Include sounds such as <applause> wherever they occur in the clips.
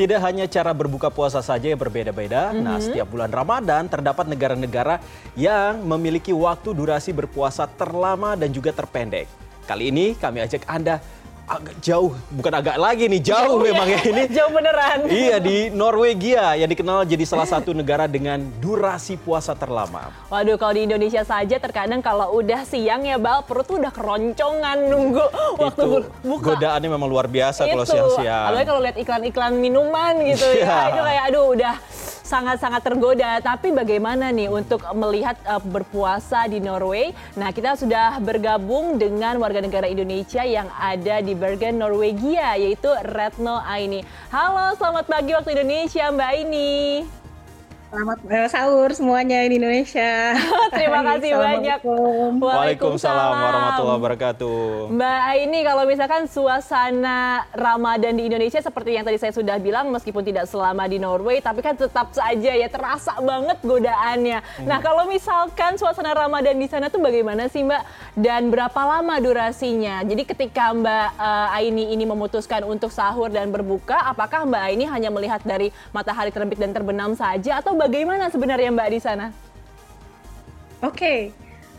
Tidak hanya cara berbuka puasa saja yang berbeda-beda, mm-hmm. nah setiap bulan Ramadan terdapat negara-negara yang memiliki waktu durasi berpuasa terlama dan juga terpendek. Kali ini kami ajak Anda agak jauh, bukan agak lagi nih, jauh, jauh memang ya. ya ini. <laughs> jauh beneran. Iya, di Norwegia yang dikenal jadi salah satu negara dengan durasi puasa terlama. Waduh, kalau di Indonesia saja terkadang kalau udah siang ya Bal, perut tuh udah keroncongan nunggu waktu itu, buka. Godaannya memang luar biasa kalau siang-siang. Apalagi kalau lihat iklan-iklan minuman gitu ya. ya. Itu kayak aduh udah sangat-sangat tergoda. Tapi bagaimana nih untuk melihat uh, berpuasa di Norway? Nah, kita sudah bergabung dengan warga negara Indonesia yang ada di Bergen, Norwegia, yaitu Retno Aini. Halo, selamat pagi waktu Indonesia, Mbak Aini. Selamat uh, sahur semuanya di Indonesia. <laughs> Terima kasih banyak. Waalaikumsalam warahmatullahi wabarakatuh. Mbak Aini, kalau misalkan suasana Ramadan di Indonesia seperti yang tadi saya sudah bilang, meskipun tidak selama di Norway, tapi kan tetap saja ya terasa banget godaannya. Hmm. Nah, kalau misalkan suasana Ramadan di sana tuh bagaimana sih Mbak? Dan berapa lama durasinya? Jadi ketika Mbak uh, Aini ini memutuskan untuk sahur dan berbuka, apakah Mbak Aini hanya melihat dari matahari terbit dan terbenam saja atau bagaimana sebenarnya Mbak di sana? Oke, okay.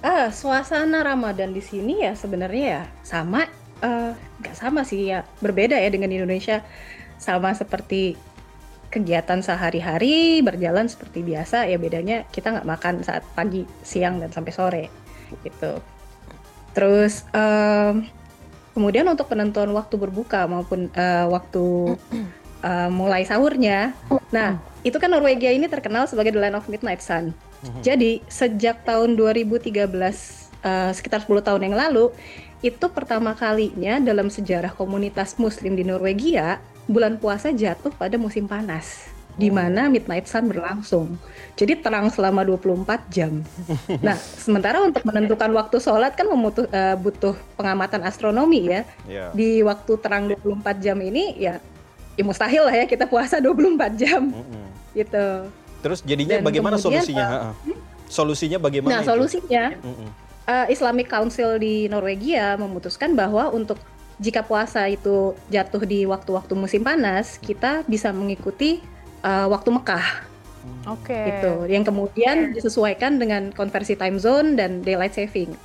uh, suasana Ramadan di sini ya sebenarnya ya sama, uh, nggak sama sih ya, berbeda ya dengan Indonesia. Sama seperti kegiatan sehari-hari berjalan seperti biasa ya bedanya kita nggak makan saat pagi, siang dan sampai sore gitu. Terus um, kemudian untuk penentuan waktu berbuka maupun uh, waktu uh, mulai sahurnya, nah itu kan Norwegia ini terkenal sebagai the land of midnight sun. Mm-hmm. Jadi sejak tahun 2013 uh, sekitar 10 tahun yang lalu itu pertama kalinya dalam sejarah komunitas muslim di Norwegia bulan puasa jatuh pada musim panas di oh. mana midnight sun berlangsung. Jadi terang selama 24 jam. <laughs> Nah, sementara untuk menentukan waktu sholat kan memutuh, uh, butuh pengamatan astronomi ya. Yeah. Di waktu terang 24 jam ini ya ya mustahil lah ya kita puasa 24 jam. Mm -hmm. Gitu. Terus jadinya Dan bagaimana kemudian, solusinya? Uh, solusinya bagaimana? Nah, itu? solusinya mm -hmm. uh, Islamic Council di Norwegia memutuskan bahwa untuk jika puasa itu jatuh di waktu-waktu musim panas, kita bisa mengikuti uh, waktu Mekah. Oke. Okay. Gitu. Yang kemudian disesuaikan dengan konversi time zone dan daylight saving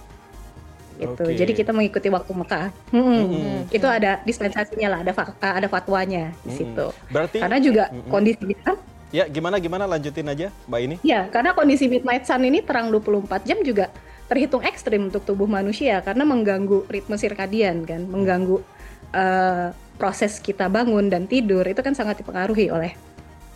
gitu. Okay. Jadi kita mengikuti waktu Mekah. Hmm. Hmm. Itu ada dispensasinya lah, ada ada fatwanya di situ. Berarti karena juga hmm. kondisi kita Ya, gimana gimana lanjutin aja, Mbak ini? Ya, karena kondisi midnight sun ini terang 24 jam juga terhitung ekstrim untuk tubuh manusia karena mengganggu ritme sirkadian kan, mengganggu uh, proses kita bangun dan tidur itu kan sangat dipengaruhi oleh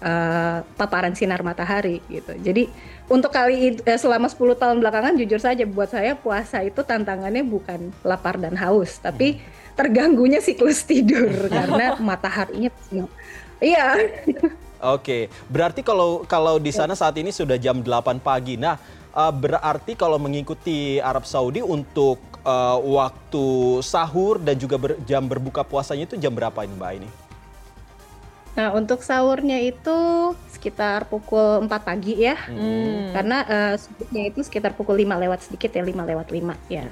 uh, paparan sinar matahari gitu. Jadi untuk kali uh, selama 10 tahun belakangan jujur saja buat saya puasa itu tantangannya bukan lapar dan haus, tapi terganggunya siklus tidur <laughs> karena mataharinya iya. Oke, berarti kalau kalau di sana saat ini sudah jam 8 pagi. Nah, uh, berarti kalau mengikuti Arab Saudi untuk uh, waktu sahur dan juga ber, jam berbuka puasanya itu jam berapa ini Mbak ini? Nah, untuk sahurnya itu sekitar pukul 4 pagi ya. Hmm. Karena uh, subuhnya itu sekitar pukul 5 lewat sedikit ya, 5 lewat 5 ya.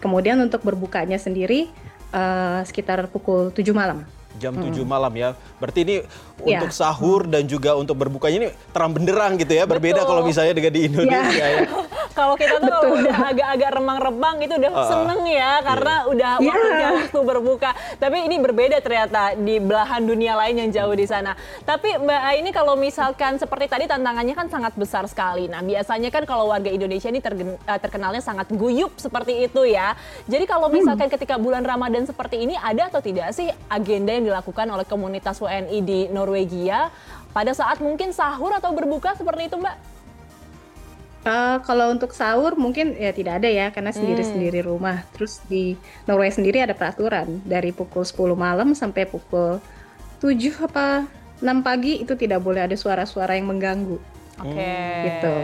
Kemudian untuk berbukanya sendiri uh, sekitar pukul 7 malam jam hmm. 7 malam ya. Berarti ini ya. untuk sahur dan juga untuk berbukanya ini terang benderang gitu ya. Berbeda Betul. kalau misalnya dengan di Indonesia ya. ya. <laughs> kalau kita tuh kalau udah agak-agak remang-remang itu udah uh, seneng ya karena yeah. udah iya. waktunya waktu berbuka. Tapi ini berbeda ternyata di belahan dunia lain yang jauh di sana. Tapi Mbak ini kalau misalkan seperti tadi tantangannya kan sangat besar sekali. Nah, biasanya kan kalau warga Indonesia ini eh, terkenalnya sangat guyup seperti itu ya. Jadi kalau misalkan hmm. ketika bulan Ramadan seperti ini ada atau tidak sih agenda yang dilakukan oleh komunitas WNI di Norwegia pada saat mungkin sahur atau berbuka seperti itu Mbak? Uh, kalau untuk sahur mungkin ya tidak ada ya karena sendiri-sendiri hmm. rumah. Terus di Norway sendiri ada peraturan dari pukul 10 malam sampai pukul 7 apa 6 pagi itu tidak boleh ada suara-suara yang mengganggu. Oke. Okay. Gitu.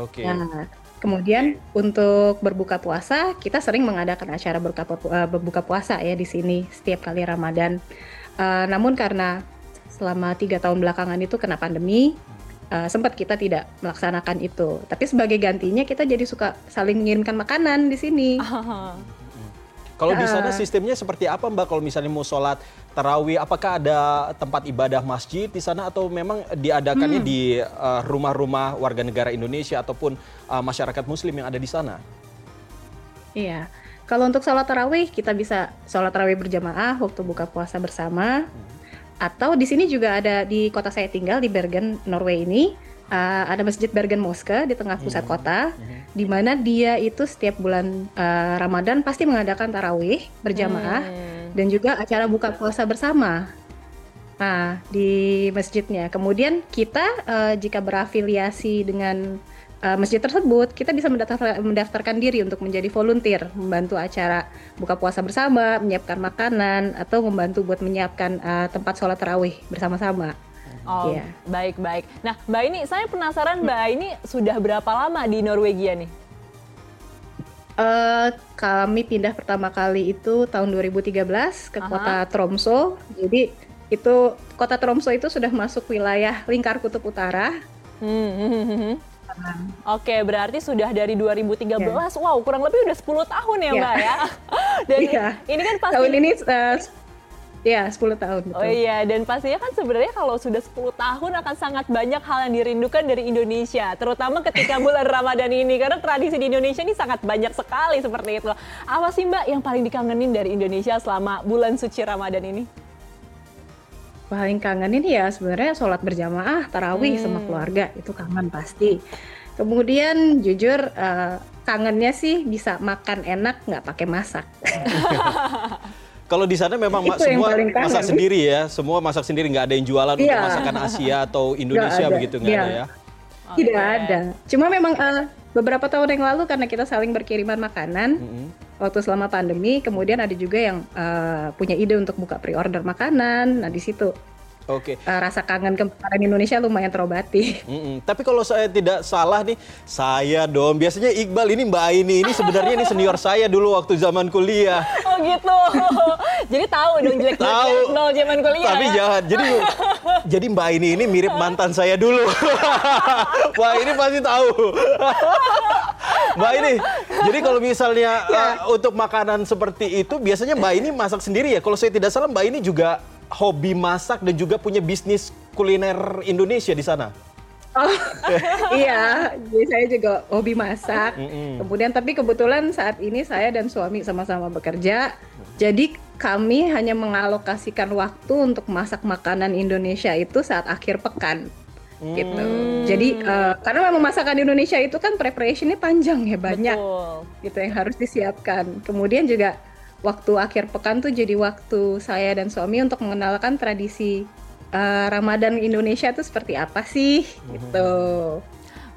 Oke. Okay. Nah, kemudian untuk berbuka puasa kita sering mengadakan acara berbuka, uh, berbuka puasa ya di sini setiap kali Ramadan. Uh, namun karena selama tiga tahun belakangan itu kena pandemi, uh, sempat kita tidak melaksanakan itu. Tapi sebagai gantinya kita jadi suka saling mengirimkan makanan di sini. Kalau di sana sistemnya seperti apa Mbak? Kalau misalnya mau sholat tarawih, apakah ada tempat ibadah masjid di sana atau memang diadakannya hmm. di uh, rumah-rumah warga negara Indonesia ataupun uh, masyarakat Muslim yang ada di sana? Iya, kalau untuk sholat tarawih kita bisa sholat tarawih berjamaah waktu buka puasa bersama. Hmm. Atau di sini juga ada di kota saya tinggal di Bergen, Norway ini uh, ada masjid Bergen Moske di tengah pusat hmm. kota, hmm. di mana dia itu setiap bulan uh, Ramadan pasti mengadakan tarawih berjamaah hmm. dan juga acara buka puasa bersama. Nah, di masjidnya. Kemudian kita uh, jika berafiliasi dengan uh, masjid tersebut, kita bisa mendaftar, mendaftarkan diri untuk menjadi volunteer, membantu acara buka puasa bersama, menyiapkan makanan, atau membantu buat menyiapkan uh, tempat sholat tarawih bersama-sama. Oh, yeah. baik baik. Nah, Mbak ini saya penasaran Mbak ini sudah berapa lama di Norwegia nih? Uh, kami pindah pertama kali itu tahun 2013 ke Aha. kota Tromso. Jadi itu kota Tromso itu sudah masuk wilayah lingkar kutub utara. Hmm. hmm, hmm, hmm Oke, berarti sudah dari 2013. Yeah. Wow, kurang lebih udah 10 tahun ya, yeah. Mbak ya. <laughs> Dan yeah. ini kan pasti tahun ini uh, Iya, 10 tahun. Betul. Oh iya, dan pastinya kan sebenarnya kalau sudah 10 tahun akan sangat banyak hal yang dirindukan dari Indonesia, terutama ketika <laughs> bulan Ramadan ini karena tradisi di Indonesia ini sangat banyak sekali seperti itu. Apa sih Mbak yang paling dikangenin dari Indonesia selama bulan suci Ramadan ini? Paling kangenin ya sebenarnya sholat berjamaah, tarawih hmm. sama keluarga itu kangen pasti. Kemudian jujur uh, kangennya sih bisa makan enak nggak pakai masak. <laughs> Kalau di sana memang Itu semua masak sendiri ya, semua masak sendiri, nggak ada yang jualan yeah. untuk masakan Asia atau Indonesia gak begitu nggak yeah. ada ya? Tidak okay. ada. Cuma memang uh, beberapa tahun yang lalu karena kita saling berkiriman makanan mm -hmm. Waktu selama pandemi, kemudian ada juga yang uh, punya ide untuk buka pre-order makanan. Nah di situ Oke. Okay. Uh, rasa kangen kemarin Indonesia lumayan terobati. <laughs> Mm -mm. Tapi kalau saya tidak salah nih, saya dong. Biasanya Iqbal ini Mbak Aini ini sebenarnya ini senior saya dulu waktu zaman kuliah. Oh gitu. <laughs> jadi tahu dong <laughs> jelek tahu. nol zaman kuliah. Tapi ya? jangan. Jadi jadi Mbak Aini ini mirip mantan saya dulu. Wah ini pasti tahu. Mbak ini, jadi kalau misalnya ya. uh, untuk makanan seperti itu, biasanya Mbak ini masak sendiri ya. Kalau saya tidak salah, Mbak ini juga hobi masak dan juga punya bisnis kuliner Indonesia di sana. Oh <laughs> iya, jadi saya juga hobi masak. Mm -hmm. Kemudian tapi kebetulan saat ini saya dan suami sama-sama bekerja. Jadi kami hanya mengalokasikan waktu untuk masak makanan Indonesia itu saat akhir pekan. Hmm. gitu. Jadi uh, karena memang masakan Indonesia itu kan preparationnya panjang ya banyak, Betul. gitu yang harus disiapkan. Kemudian juga waktu akhir pekan tuh jadi waktu saya dan suami untuk mengenalkan tradisi uh, Ramadan Indonesia tuh seperti apa sih gitu.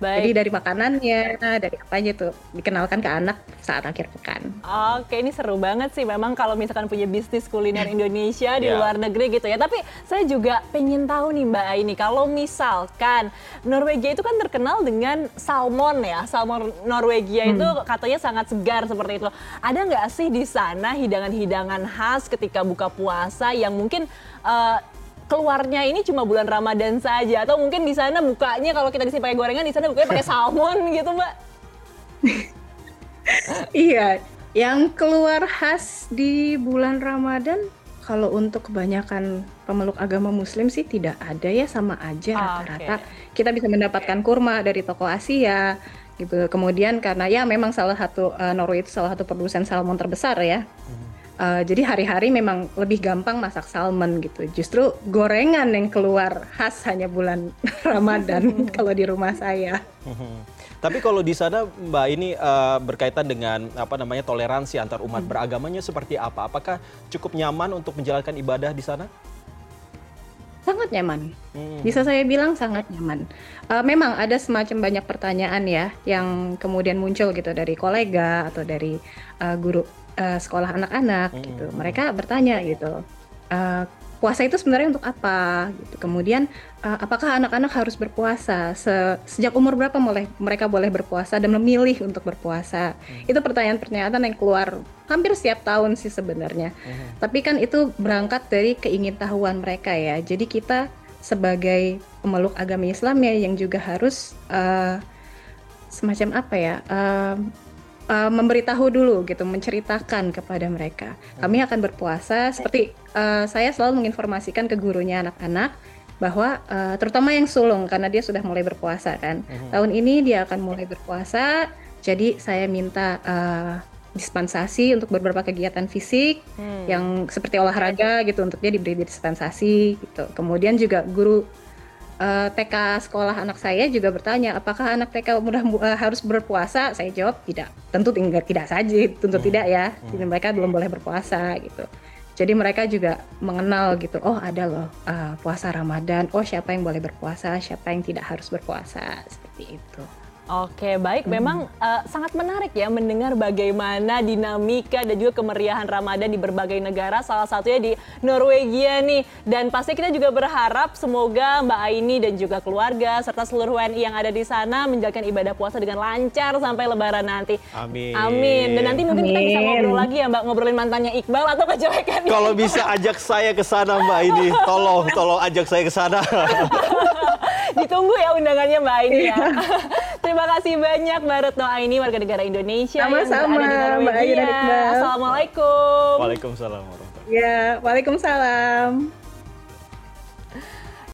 Baik. Jadi dari makanannya, dari apa aja tuh dikenalkan ke anak saat akhir pekan. Oke, ini seru banget sih. Memang kalau misalkan punya bisnis kuliner Indonesia di yeah. luar negeri gitu ya. Tapi saya juga pengen tahu nih Mbak Aini, kalau misalkan Norwegia itu kan terkenal dengan salmon ya. Salmon Norwegia hmm. itu katanya sangat segar seperti itu. Ada nggak sih di sana hidangan-hidangan khas ketika buka puasa yang mungkin uh, keluarnya ini cuma bulan Ramadan saja. Atau mungkin di sana bukanya kalau kita di sini pakai gorengan di sana bukanya pakai salmon <laughs> gitu mbak. <laughs> Iya yang keluar khas di bulan Ramadan kalau untuk kebanyakan pemeluk agama muslim sih tidak ada ya sama aja ah, rata-rata. okay. kita bisa mendapatkan kurma dari toko Asia gitu. Kemudian karena ya memang salah satu uh, Norway itu salah satu produsen salmon terbesar ya. Hmm Uh, jadi hari-hari memang lebih gampang masak salmon gitu. Justru gorengan yang keluar khas hanya bulan <laughs> Ramadan <laughs> kalau di rumah saya. <laughs> Tapi kalau di sana Mbak ini uh, berkaitan dengan apa namanya toleransi antar umat hmm. beragamanya seperti apa? Apakah cukup nyaman untuk menjalankan ibadah di sana? Sangat nyaman. Hmm. Bisa saya bilang sangat nyaman. Uh, memang ada semacam banyak pertanyaan ya yang kemudian muncul gitu dari kolega atau dari uh, guru uh, sekolah anak-anak hmm. gitu. Mereka bertanya gitu, uh, puasa itu sebenarnya untuk apa? Gitu. Kemudian uh, apakah anak-anak harus berpuasa? Se sejak umur berapa mulai mereka boleh berpuasa dan memilih untuk berpuasa? Hmm. Itu pertanyaan-pertanyaan yang keluar hampir setiap tahun sih sebenarnya. Hmm. Tapi kan itu berangkat dari keingintahuan mereka ya. Jadi kita sebagai pemeluk agama Islam ya yang juga harus uh, semacam apa ya? Uh, uh, memberitahu dulu gitu, menceritakan kepada mereka. Kami akan berpuasa seperti uh, saya selalu menginformasikan ke gurunya anak-anak bahwa uh, terutama yang sulung karena dia sudah mulai berpuasa kan. Mm-hmm. Tahun ini dia akan mulai berpuasa, jadi saya minta uh, dispensasi untuk beberapa kegiatan fisik hmm. yang seperti olahraga gitu untuk dia diberi dispensasi gitu. Kemudian juga guru uh, eh, TK sekolah anak saya juga bertanya apakah anak TK mudah uh, harus berpuasa? Saya jawab tidak. Tentu tidak tidak saja, tentu hmm. tidak ya. Hmm. Jadi mereka belum boleh berpuasa gitu. Jadi mereka juga mengenal gitu. Oh ada loh uh, puasa Ramadan. Oh siapa yang boleh berpuasa, siapa yang tidak harus berpuasa seperti itu. Oke, baik. Memang uh, sangat menarik ya mendengar bagaimana dinamika dan juga kemeriahan Ramadan di berbagai negara, salah satunya di Norwegia nih. Dan pasti kita juga berharap semoga Mbak Aini dan juga keluarga serta seluruh WNI yang ada di sana menjalankan ibadah puasa dengan lancar sampai Lebaran nanti. Amin. Amin. Dan nanti mungkin Amin. kita bisa ngobrol lagi ya Mbak, ngobrolin mantannya Iqbal atau kejelekan. Kalau bisa ajak saya ke sana Mbak Aini, tolong, tolong ajak saya ke sana. <laughs> Ditunggu ya undangannya Mbak Aini ya. <laughs> Terima kasih banyak Mbak Retno Aini warga negara Indonesia Sama-sama Mbak Aini dan Iqbal. Assalamualaikum. Waalaikumsalam warahmatullahi Ya, Waalaikumsalam.